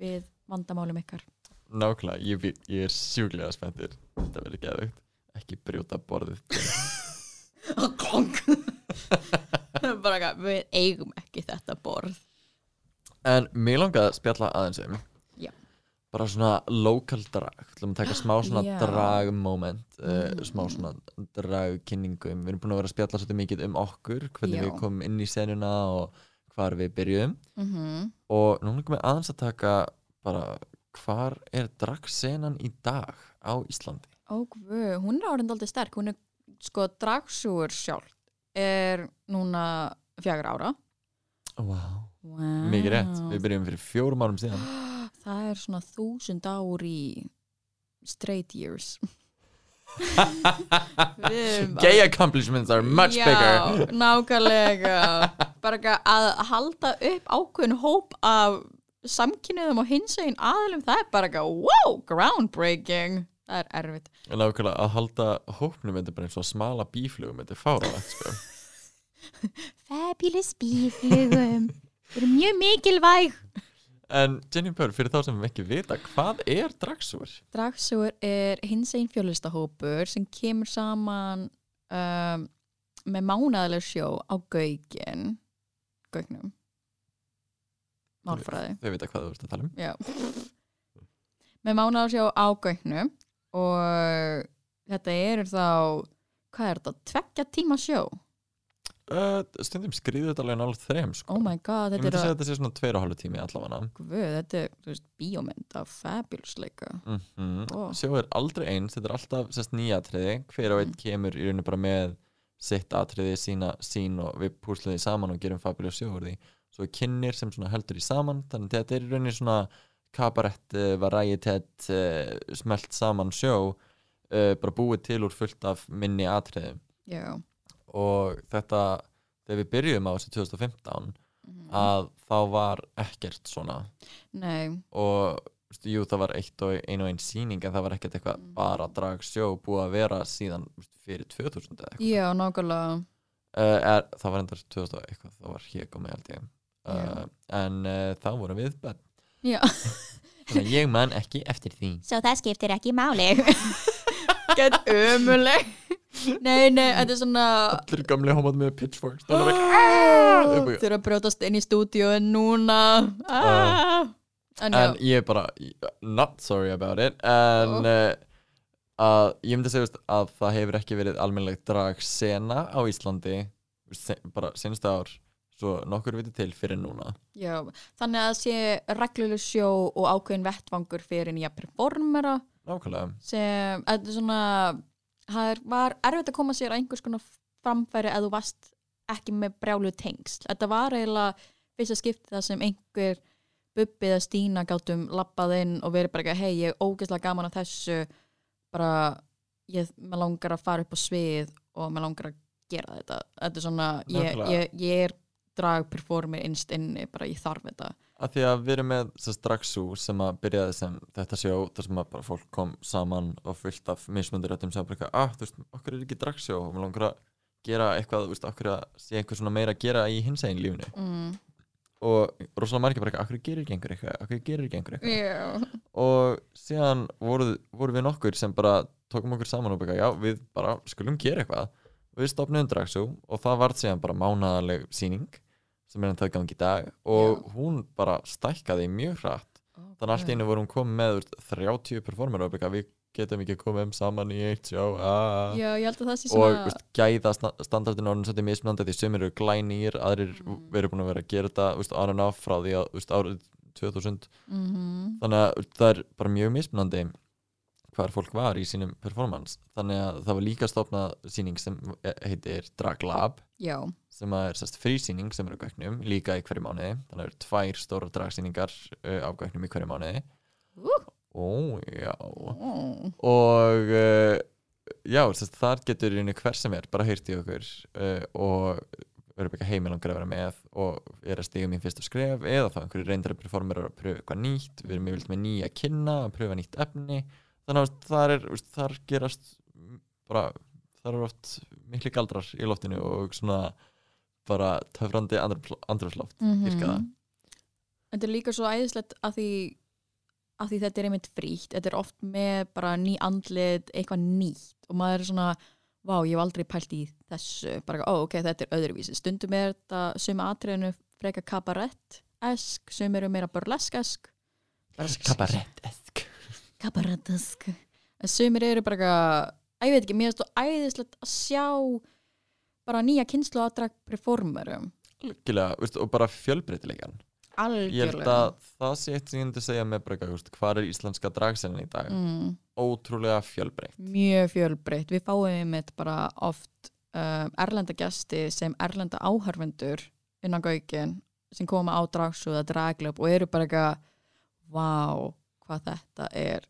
við vandamálum ykkar. Nákvæmlega, ég, ég er sjúklega spenntir Þetta verður geðvögt Ekki brjóta borðið. <laughs> Kong <laughs> bara við eigum ekki þetta borð. En mér langaði að spjalla aðeins um. Bara svona local drag Þú ætlum að taka smá svona Já. drag moment uh, Mm. Smá svona drag kynningum Við erum búin að vera að spjalla svolítið mikið um okkur Hvernig Já. við komum inn í senuna Og hvar við byrjuðum mm -hmm. Og nú langar mig aðeins að taka Bara hvar er dragsenan í dag á Íslandi Ó, guð, hún er árind aldrei sterk hún er, sko, dragsúur sjálf er núna fjagur ára wow. wow. Mikið rétt, við byrjum fyrir fjórum árum síðan <gasps> það er svona þúsund ár í straight years. Við- Gay accomplishments are much Já, bigger. nákvæmlega. Bara að halda upp ákveðin hóp af samkynniðum og hinsegin aðlum það er bara wow, groundbreaking. Það er erfitt. Nákvæmlega að halda hópnum þetta er bara eins og smala bíflugum þetta er fáralegt sko. <laughs> Fabulous bíflugum. Þeir eru mjög mikilvæg En Jennifer, fyrir þá sem við ekki vita hvað er dragsúr? Dragsúr er hins einn fjölistahópur sem kemur saman um, með mánaðaleg sjó á Gaugin gögnum málfræði. Þau vita hvað þú ert að tala um. Já. Með mánaðarsjá á gögnum og þetta eru þá hvað er þetta, tveggja tíma sjó uh, stundum skrýður þetta alveg nálega þreim sko. Oh my god, ég þetta myndi er segja að að þetta sé svona tveir og hálfu tími allavega Guð, þetta er, þú veist, bíómynd af fabulous leika mm -hmm. Ó. sjó er aldrei eins, þetta er alltaf sérst nýja atriði, hver og einn Mm. kemur í rauninu bara með sitt atriði sína sín og við púsluðum því saman og gerum fabulous sjó úr því svo kynir sem heldur í saman þannig að þetta er í rauninni svona kabarett, uh, varietet uh, smelt saman sjó bara búið til úr fullt af minni atriðum Já og þetta þegar við byrjuðum á þessu 2015 Mhm. að þá var ekkert svona. Nei, og veistu, jú það var eitt og ein og ein sýning en það var ekkert eitthvað Mm. bara drag sjó búið að vera síðan veistu, fyrir 2000 eða eitthvað. Já, nákvæmlega. Uh, er, það var endar 2000 og eitthvað það var hér komið held ég. Uh, en uh, þá vorum við bönn Já, þannig að ég man ekki eftir því. Svo það skiptir ekki máli. <laughs> get ömuleg Nei, nei, þetta er svona allir gamli homað með pitchforks. Það var ekki Þurfa að brjótast inn í stúdíu núna. Ah. En já, en ég er bara not sorry about it. En Oh. uh, að ég myndi segja að það hefur ekki verið almennilegt drag sena á Íslandi se, bara senstu ár svo nokkur viti til fyrir núna. Já Þannig að sé regluleg sjó og ákveðin vettvangur fyrir nýja performera nákvæmlega sem, þetta er svona það var erfitt að koma sér að einhvers konar framfæri að þú varst ekki með brjálu tengsl. Þetta var eiginlega fyrsta skipti það sem einhver Bubbi eða Stína gátum lappað inn og verið bara ekki, hei, ég er ógeðslega gaman að þessu bara, ég, maður langar að fara upp á svið og maður langar að gera þetta. Þetta er svona, ég, ég, ég er dragperformer innst inni, bara ég þarf þetta. Að því að við erum með sem straxú sem að byrjaði sem þetta sjó þar sem að bara fólk kom saman og fullt af mismundir öttum sem bara eitthvað, ah, þú veist, okkur er ekki dragsjó. Og mér langar að gera eitthvað, þú veist, okkur að sé eitthvað svona meira að gera í hins egin lífinu. Mm. og rosalega margir bara okkur gerir ekki einhver eitthvað? Okkur gerir ekki einhver eitthvað? Já. og síðan voru, voru við nokkur sem bara tókum okkur saman og bara, já, við bara skulum gera eitthvað. Við stopnum dragsjó og það varð síðan bara mánaðarleg sýning sem er ennþá í gangi í dag og hún bara stækkaði mjög hratt. Þannig að allt einu vorum komið með þú veist, 30 performer og bara, við getum ekki komið um saman í eitt sjó ah. Já, ég held að það sé og svona veist, gæða sta- standardin orðin svolítið mismunandi því sumir eru glænýr, aðrir Mm. verið búin að vera að gera þetta on and off frá því að árið 2000 mm þannig að það er bara mjög mismunandi hvar fólk var í sínum performance. Þannig að það var líka stopnað síning sem heitir Drag Lab Já, sem að er sérst frísýning sem er á gögnum líka í hverju mánuði. Þannig að það eru tvær stóra dragsýningar uh, á gögnum í hverju mánuði. Ú. ó já. Ó. og uh, já, sérst, þar getur einu hver sem er bara heyrt í okkur uh, og verður ekki heimilangur að vera með og er að stiga mín fyrstu skref eða þá einhverju reyndari performer að pröfa eitthvað nýtt. Við erum yfirleitt með nýja kynna að pröfa nýtt efni þannig að þar, er, veist, þar gerast bara, þar er oft miklu galdrar í loftinu og svona bara töfrandi andrúsloft Mhm. virka það. Þetta er líka svo æðislegt að því að því þetta er einmitt frítt. Þetta er oft með bara ný andlit eitthvað nýtt og maður er svona vá, ég hef aldrei pælt í þessu. Bara, ó, ok, þetta er öðruvísi. Stundum er þetta sumi atriðinu freka kabarett-esk sumi eru meira burlesk-esk. Kabarett-esk kabarett-esk. En sumir eru bara eitthvað, að ég veit ekki, mér er þetta æðislegt að sjá bara nýja kynslu að drag performerum. Algjörlega, og bara fjölbreytilegan ég held algjörlega. að það sé eitt sem ég myndi segja með bara hvað er íslenska dragsennin í dag? Mm. ótrúlega fjölbreytt. Mjög fjölbreytt. Við fáum einmitt bara oft um, erlenda gesti sem erlenda áhörfundur innan gaukin sem koma á dragsúða draglöp og eru bara eitthvað vá, hvað þetta er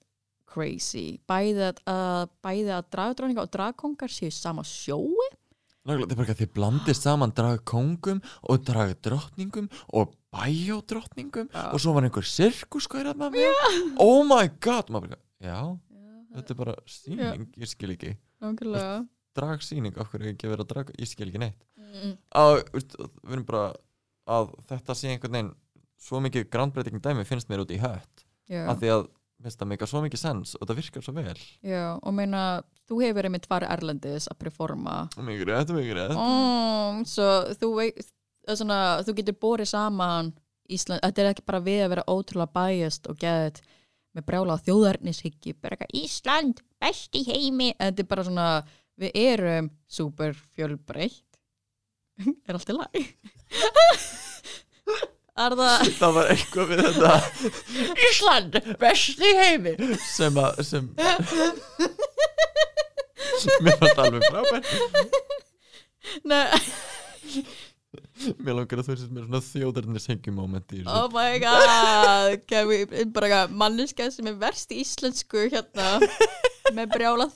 crazy. Bæði að, að, bæði að dragdróninga og dragkongar séu sama sjói. Nákvæmlega, þetta er bara eitthvað þið blandið saman dragkóngum og dragdrottningum og bæjódrottningum Já. og svo var einhver sirkuskærat með. Mér oh my god maður bara, já, þetta er bara sýning, ég skil ekki. Dragsýning, okkur er ekki verið að draga ég skil ekki neitt. Mm, að, við erum bara að þetta sé einhvern veginn svo mikið grandbreyting dæmi finnst mér út í hött. já, af því að það meika svo mikið sens og það virkar svo vel. Já, og meina þú hefur einmitt farið erlendis að performa. Mikið rétt, mikið rétt. Mm, svo þú er svona, þú getur borið saman Ísland, þetta er ekki bara við að vera ótrúlega biased og geðið með brjála á þjóðarnishyggi, bara eitthvað Ísland, best í heimi. En þetta er bara svona, við erum super fjölbreytt <laughs> er allt í lagi <laughs> það það var eitthvað við þetta. Ísland, best í heimi sem að sem mér fannst alveg frábært. Nei, mér langar að þú veist mér svona í þessu. Oh my god. Bara manneska sem er verst í íslensku hérna með brjála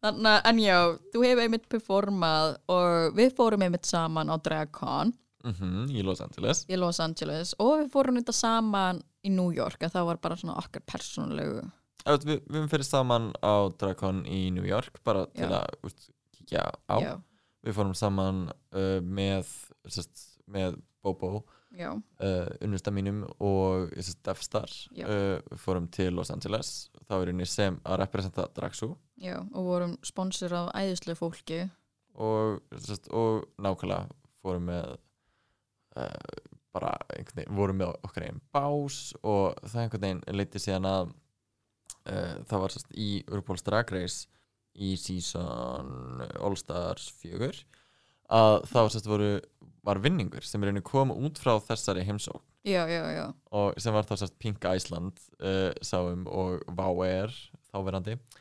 að, en já, þú hefur einmitt performað og við fórum einmitt saman á DragCon Mhm, í Los Angeles. Í Los Angeles. Og við fórum þetta saman í New York að það var bara svona okkar persónulegu við, við fyrir saman á Dracon í New York bara til Já. að úst, kíkja á. Já, við fórum saman uh, með sest, með Bobo uh, unnusta mínum og Defstar uh, við fórum til Los Angeles. Þá er henni sem að representa Draxu. Já og vorum sponsor af æðislega fólki. Og, sest, og nákvæmlega fórum með bara einhvern veginn, vorum með okkar einn bás og það einhvern veginn leiti síðan að uh, það var sest, í RuPaul's Drag Race í season All Stars 4 að það sest, voru, var vinningur sem er einu kom út frá þessari heimsók já, já, já, og sem var þá sest, Pink Iceland uh, sáum og Wow Air þáverandi uh,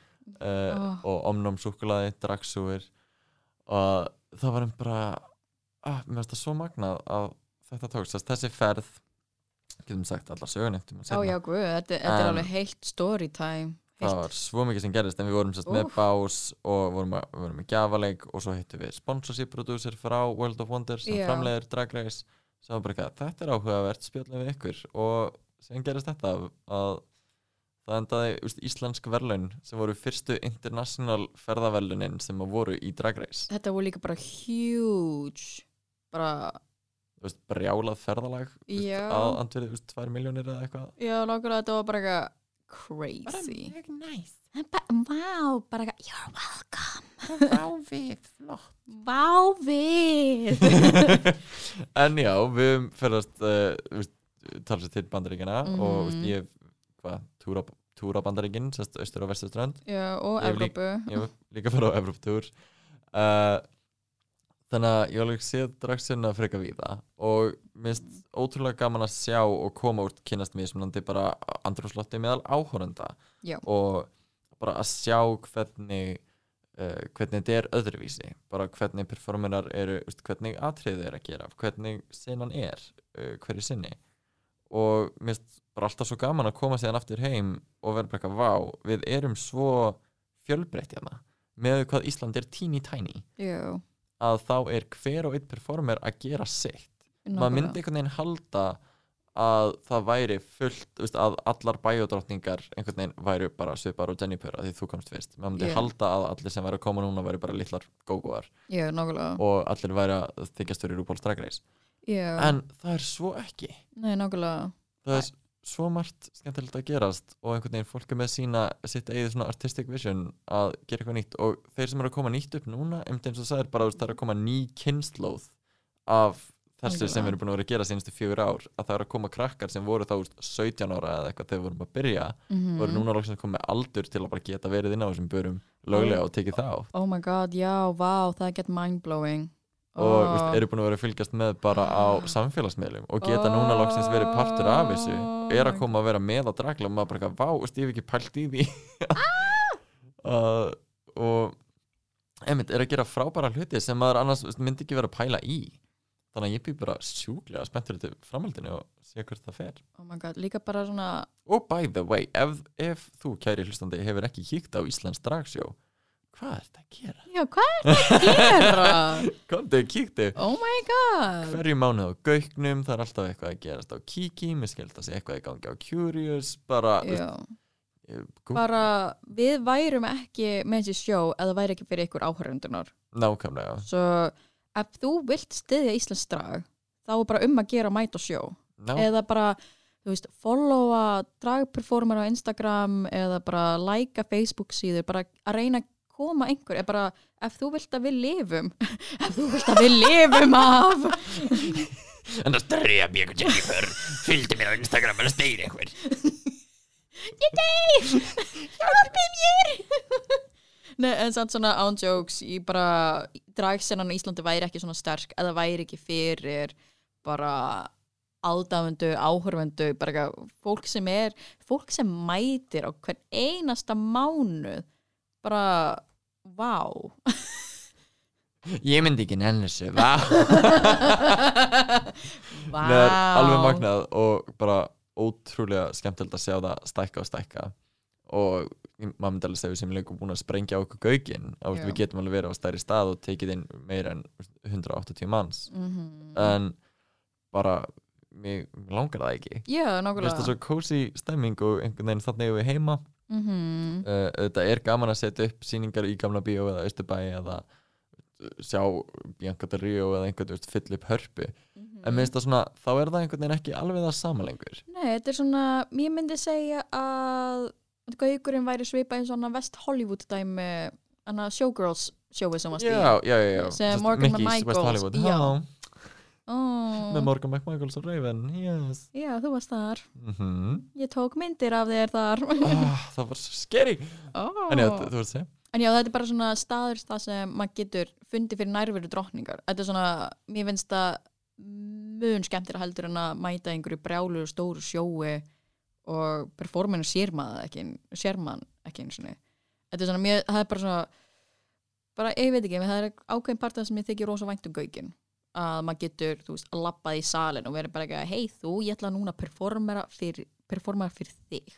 Oh. og Omnum Súkulaði, Draxúir og það var um bara að, mér finnst það svo magnað að þetta tókst, Þess, þessi ferð getum sagt allar söguneftum já, já, guð þetta, þetta er alveg heilt story time það heilt, var svo mikið sem gerist en við vorum sest, með bás og vorum, að, vorum með gjafaleik og svo hittum við sponsorship producer frá World of Wonders sem Já. framleiðir Drag Race. Bara þetta er áhugavert spjöldlega við ykkur. Og sem gerist þetta að það endaði úst, íslensk verðlaun sem voru fyrstu international ferðaverlunin sem voru í Drag Race. Þetta voru líka bara huge bara, veist, brjálað ferðalag á andverið, þú veist, 2 miljónir eða eitthvað. Já, nákvæmlega þetta var bara eitthvað crazy. mjög næst Vá, bara eitthvað, you're welcome. Vá við, flott. Vá við. <laughs> En já, við ferðast uh, tala sér til bandaríkina Mhm. og veist, ég hef hvað, túra, túra bandaríkin, sérst austur og vesturströnd. Já, og Ég líka- Evrópu. ég hef líka fyrir á Evropatúr uh, þannig að ég alveg séð dragsina freka við það og minnst ótrúlega gaman að sjá og koma út kynast mismunandi bara andrúslotti meðal áhorenda Já. og bara að sjá hvernig uh, hvernig þetta er öðruvísi bara hvernig performerar eru veist, hvernig atriðið er að gera hvernig senan er uh, hverju sinni. Og mér finnst bara alltaf svo gaman að koma síðan aftur heim og vera bara eitthvað, vá, við erum svo fjölbreytt hérna með hvað Ísland er teeny tiny. Já, að þá er hver og einn performer að gera sitt. Maður myndi einhvern veginn halda að það væri fullt veist, að allar bæjodrottningar einhvern veginn væru bara svipar og Jennifer að því þú komst fyrst. Maður myndi Já. halda að allir sem væri að koma núna væri bara gógóar. Já, nákvæmlega. Og allir væri að fyrir RuPaul's Drag Race. Já, en það er svo ekki. Nei, nákvæmlega. Það er svo margt skemmtilegt að gerast og einhvern veginn fólk er með sína sitt eigið svona artistic vision að gera eitthvað nýtt og þeir sem eru að koma nýtt upp núna einmitt eins og það er bara veist, það er að koma ný kynnslóð af þessu sem erum búin að vera að gera sínustu fjögur ár að það er að koma krakkar sem voru þá þú veist, 17 ára eða eitthvað þegar við vorum að byrja mm voru núna loksins að koma með aldur til að bara geta verið inn á þessum börum löglega og tekið það á. Oh my god, já, vá, það er gett mindblowing og Oh. veist, eru búin að vera að fylgjast með bara á samfélagsmiðlum og geta núna loksins verið partur af þessu. Er að koma að vera með að dragla og maður bara eitthvað, vá, veist, ég hef ekki pælt í því. <laughs> Uh, og einmitt, er að gera frábæra hluti sem maður annars veist, myndi ekki vera að pæla í. Þannig að ég býr bara sjúklega spenntur til framhaldinu og sé hvert það fer. Oh my god, líka bara svona og by the way, ef, ef þú kæri hlustandi hefur ekki kíkt á Íslands dragsjó hvað er þetta að gera? Já, hvað er það að gera? <laughs> Komdu, kíktu. Oh my god. Hverju mánuð á gauknum það er alltaf eitthvað að gerast á Kiki mér skilst að sé eitthvað í gangi á Curious bara, Já, bara við værum ekki með þessi sjó eða væri ekki fyrir ykkur áhörundunar nákvæmlega. Svo ef þú vilt styðja Íslands drag þá er bara um að gera mæta á sjó. Ná, eða bara, þú veist, followa dragperformer á Instagram eða bara likea Facebook síður, bara að reyna að koma einhver er bara, ef þú vilt að við lifum <laughs> ef þú vilt að við lifum af. <laughs> En það dref ég eitthvað Jennifer. Fylgdi mér á Instagram það steyri eitthvað <laughs> ég deyr! Hjálpið mér! Nei, en samt svona án jokes ég bara, dragsennan á Íslandi væri ekki svona sterk, eða væri ekki fyrir bara aðdáfundu, áhörfundu bara eitthvað, fólk sem er fólk sem mætir á hvern einasta mánuð bara, vá. Ég myndi ekki nenni þessu. <laughs> Vá. Vá. Það er alveg magnað og bara ótrúlega skemmtilegt að sjá það stækka og stækka. Og maður myndi alveg segja við sem lengur búin að sprengja okkur gaugin að við getum alveg verið á stærri stað og tekið inn meira en 180 manns. Mhm. en bara mig langar það ekki. Já, Mér það nákvæmlega svo cozy stemming og einhvern veginn þannig eigum við heima Mhm. uh, þetta er gaman að setja upp sýningar í gamla bíó eða austurbæ eða sjá Bianca Del Rio eða einhvern veginn fyll upp hörpu. En minnst það svona, þá er það einhvern veginn ekki alveg það sama lengur. Nei, þetta er svona, ég myndi segja að Gaugurinn væri svipað eins og West Hollywood dæmi Showgirls sjóið sem varst í já, já, já, já. Morgan Mickey's McMichaels, West Hollywood. Já. Oh, með Morgan McMichaels og Raven yes. Já, þú varst þar. Mm Ég tók myndir af þér þar. Oh, það var svo scary. Oh. en já, þú veist segja En já, þetta er bara svona staður það sem maður getur fundið fyrir nærveru drottningar. Þetta er svona, mér finnst það mun skemmtir heldur en að mæta einhverju brjálu stóru sjói og performinu sér maður ekki sér maður ekki einu sinni. Þetta er svona, mér, það er bara svona bara, ég veit ekki, það er ákveðin part af það sem ég þykir rosa vænt um gaukinn að maður getur, þú veist, að lappað í salin og verið bara ekki að, hei þú, ég ætla núna að performera fyrir, performera fyrir þig.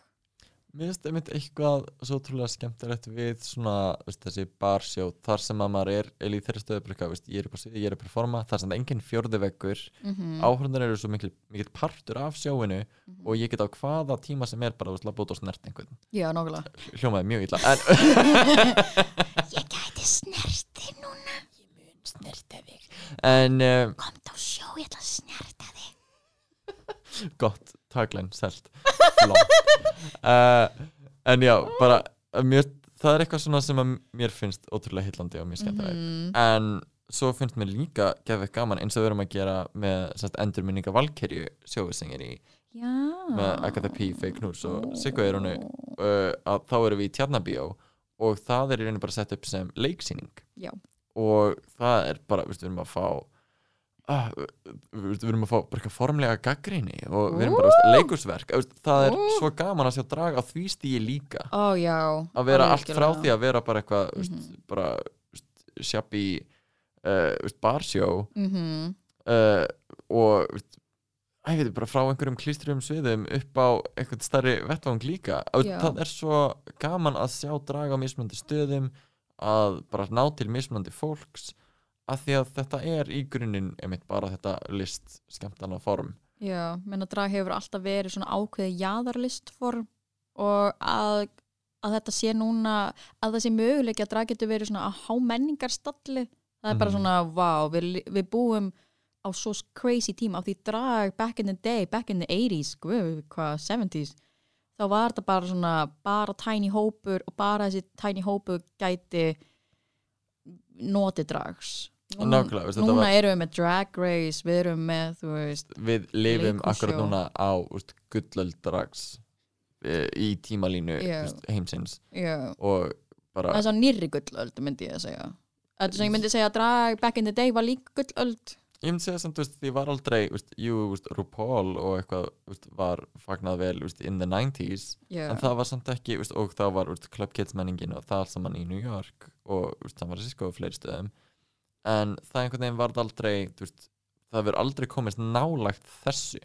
Mér finnst einmitt eitthvað svo trúlega skemmtilegt við svona veist, þessi barsjó þar sem að maður er eða í þeirri stöðu veist, ég er upp á sviði, ég er að performa þar sem það er engin fjórði veggur. Mm -hmm. áhörðunar eru svo mikil, mikil partur af sjóinu og ég get á hvaða tíma sem er bara veist, labba út og snert einhvern. Já, nákvæmlega. Hljómaði mjög illa en <laughs> <laughs> Ég gæti snerti núna snerta þig. En uh, Komt á sjó, ég ætla að snerta þig. <laughs> Gott tagline, selt. Uh, <laughs> en já, bara uh, mjög, það er eitthvað svona sem að mér finnst ótrúlega hillandi og mjög skemmtilegt. Mhm. en svo finnst mér líka gefið gaman eins og við erum að gera með sérst, endurminninga Valkerju sjóðsengir í Já. með Agatha P. Fake News og Sigga Eironu uh, að þá erum við í Tjarnabíó og það er í rauninni bara sett upp sem leiksýning. Já. Og það er bara, við erum að fá uh, við við erum að fá bara eitthvað formlega gaggrinni og við erum bara veist, leikursverk það er Ú. svo gaman að sjá draga á því stíi líka já að vera allt frá því að vera bara eitthvað mm Mhm. bara shabby uh, barsjó mm -hmm. uh, og veist, ég veit bara frá einhverjum klístruðum sviðum upp á einhvern starri vettvang líka Já. það er svo gaman að sjá draga á mismunandi stöðum að bara ná til mismunandi fólks að því að þetta er í grunninn einmitt bara þetta list skemmtana form. Já, menn að drag hefur alltaf verið svona ákveði jaðarlistform og að, að þetta sé núna að það sé möguleiki að drag getur verið svona að há menningarstalli. Það er bara Mhm. svona, vá, við, við búum á svo crazy tíma. Á því drag back in the day, back in the 80s guð, hvað, 70s þá var þetta bara svona, bara tiny hópur og bara þessi tiny hópur gæti notið drags veist, þetta núna var- erum við með drag race við erum með, þú veist við lifum akkurat núna á úst, gullöld drags eh, í tímalínu Já. úst, heimsins. Já, og bara það er svo nýrri gullöld myndi ég að segja myndi segja drag back in the day var líka gullöld ég myndi segja samt, veist, því var aldrei veist, jú, veist, RuPaul og eitthvað var fagnað vel in the 90s já, en það var samt ekki, og það var Club Kids menningin og það allt saman í New York og San Francisco og fleiri stöðum en það einhvern veginn varð aldrei það verður aldrei komist nálægt þessu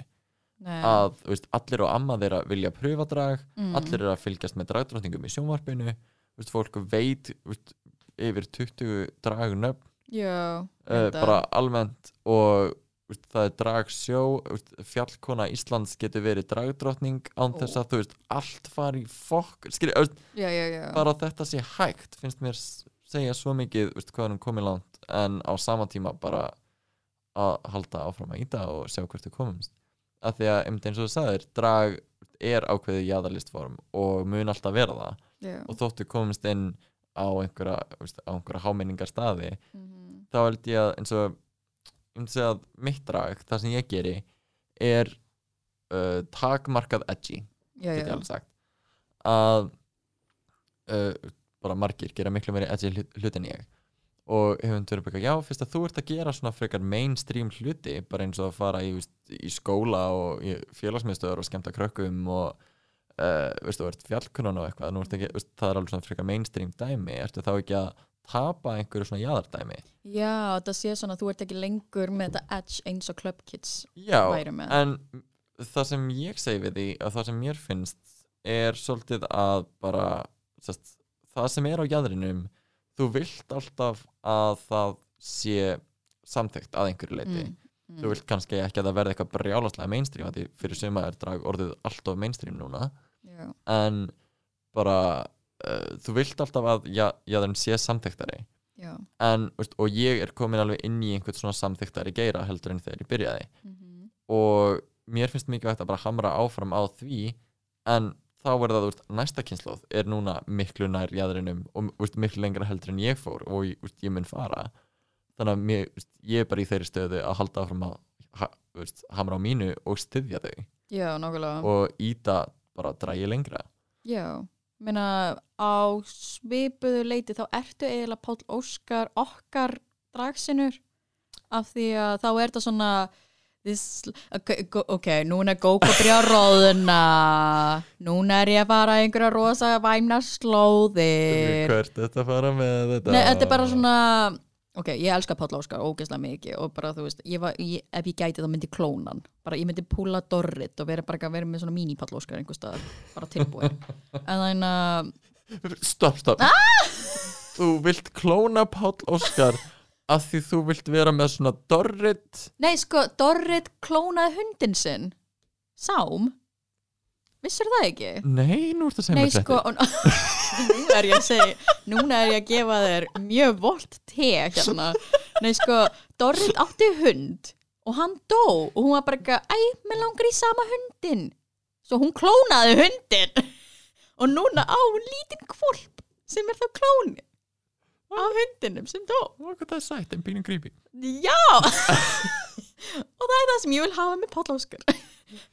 Nei. að allir og amma þeirra vilja pröfa drag Mm. allir eru að fylgjast með dragdrottningum í sjónvarpinu fólk veit yfir 20 dragnöfn já, uh, bara almennt og veist, það er dragsjó veist, fjallkona Íslands getur verið dragdrottning án þess að þú veist allt fari fokk þú bara þetta sé hægt finnst mér segja svo mikið veist, hvað erum komið langt en á sama tíma bara að halda áfram að íta og sjá hvert við komumst. Af því að einmitt eins og þú sagðir drag er ákveðið jaðarlistform og mun alltaf vera það. Já. og þóttu komumst inn á einhverja, þú á einhverja hámenningar staði Mhm. Þá held ég að eins og ég myndi segja að mitt drag, það sem ég geri er uh, takmarkað edgy, já, já, að uh, bara margir gera miklu meiri edgy hlut- hlut en ég. Og hefum verið bara, já, fyrst að þú ert að gera svona frekar mainstream hluti bara eins og að fara í, veist, í skóla og í félagsmiðstöður og skemmta krökkum og uh, veist, þú ert fjallkunnan og eitthvað, ekki, veist, það er alveg svona frekar mainstream dæmi, ertu þá ekki að tapa einhverju svona jaðardæmi. Já, þetta sé svona að þú ert ekki lengur með þetta edge eins og Club Kids Já, en það sem ég segi við því að það sem mér finnst er svolítið að bara sest, það sem er á jæðrinum þú vilt alltaf að það sé samþygt að einhverju leiti Mm, þú vilt kannski ekki að það verði eitthvað brjálaslega mainstream því fyrir suma er drag orðið alltaf mainstream núna. Já, en bara uh, þú vilt alltaf að já, jæðrin sé samþygtari já, en, veist, og ég er komin alveg inn í einhvern svona samþygtari geira heldur en þegar ég byrjaði. Mhm, og mér finnst mikið vægt að bara hamra áfram á því en þá verða það, úst, næsta kynnslóð er núna miklu nær jæðrinum og úst, miklu lengra heldur en ég fór og ég mun fara. Þannig að mér, ég er bara í þeirri stöðu að halda áfram að ha, hamra á mínu og styðja þau. Já, og íta bara að drægi lengra. Já, meina á svipuðu leiti þá ertu eiginlega Páll Óskar okkar dragsinur af því að þá er þetta svona this, ok, go- ok, núna er að byrja að róðuna núna er ég að fara einhverja rosa væmna slóðir. Hvert þetta fara með þetta? Nei, þetta er bara svona ok, ég elska Páll Óskar ógeðslega mikið og bara þú veist, ég var, ég, ef ég gæti þá myndi ég klóna hann, bara ég myndi púla Dorrit og vera bara að vera með svona mini Páll Óskar einhver staðar, bara tilbúin. <laughs> En þannig að stopp, stopp. Ah! þú vilt klóna Páll Óskar af því þú vilt vera með svona Dorrit? Nei, sko, Dorrit klónaði hundin sinn. Sám Vissir það ekki? Nei, nú ertu að segja mér þetta. sko, og, nú <laughs> er ég að segja Núna er ég að gefa þér mjög volt te hérna. Nei, sko, Dorrit átti hund og hann dó og hún var bara eitthvað, æ, mér langar í sama hundin Svo hún klónaði hundin og núna á lítinn kvolp sem er þá klóni af hundinum sem dó. Hvað það er sætt, en pínum creepy. Já! <laughs> Og það er það sem ég vil hafa með Páll Óskar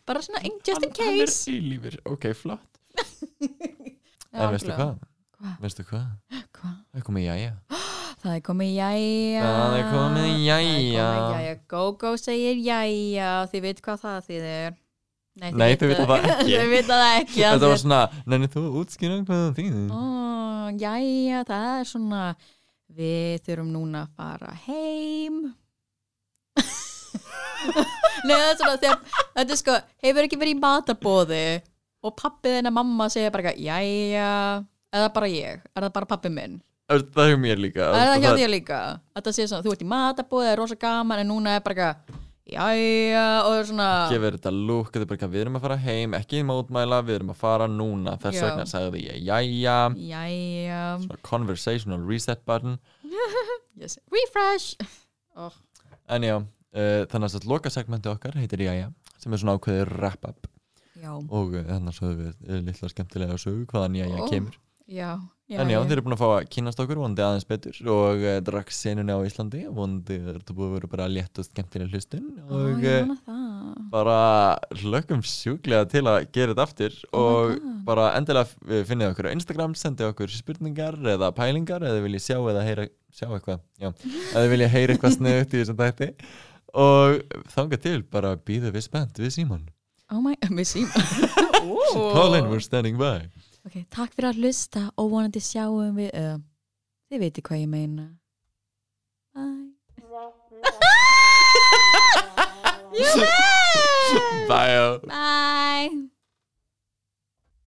Bara svona, just in Hann- Hann er case. eilífur, ok, flott. <laughs> En veistu algjörlega. hvað? Veistu hvað? Það er komið <gasps> jæja. Það er komið jæja. Það er komið jæja. Go-Go segir jæja. Þið veit hvað það þýðir. Nei, Nei, þau <laughs> vita það ekki. Þetta var svona, nenni þú útskýra hvað það þýðir? Ó, Jæja, það er svona Við þurfum núna að fara heim Nei, það er svona þegar, Þetta er sko, hefur ekki verið í matabóði og pappið en að mamma segja bara eitthvað, jæja eða bara ég, er það bara pappi minn? Það er mér líka? Er það hjá þér líka? Þetta sé svona, þú ert í matabóði, það er rosa gaman en núna er bara eitthvað, jæja og það er svona, Gefur þetta lúk, þetta er bara eitthvað, við erum að fara heim Ekki í mótmæla, við erum að fara núna. Þess vegna sagði ég jæja. Jæja. Svona conversational reset button. <laughs> Yes. refresh. Oh, En já, þannig að loka segmenti okkar heitir jæja Sem er svona ákveðið wrap-up. Og þannig að sögum við uh, litla skemmtilega sögu Hvaðan jæja Ó. kemur. já, já En já, þeir eru búin að fá að kynast okkur vonandi aðeins betur. Og uh, drakk senunni á Íslandi vonandi er þetta búið að vera bara létt og skemmtilega hlustun. Ó, og ég vona það. bara hlökkum sjúklega til að gera þetta aftur. Og bara endilega finnið okkur á Instagram, sendið okkur spurningar eða pælingar eða viljið sjá eða heyra sjá eitthvað, já, eða viljið heyra eitthvað <laughs> sniðut í þessum þætti og þangað til bara býðu við spennt við Símon. Oh my, <laughs> við sým Call in, we're standing by. Ok, takk fyrir að hlusta og vonandi sjáum við uh, Þið veitir hvað ég meina. Bye. <laughs> Bye. Bye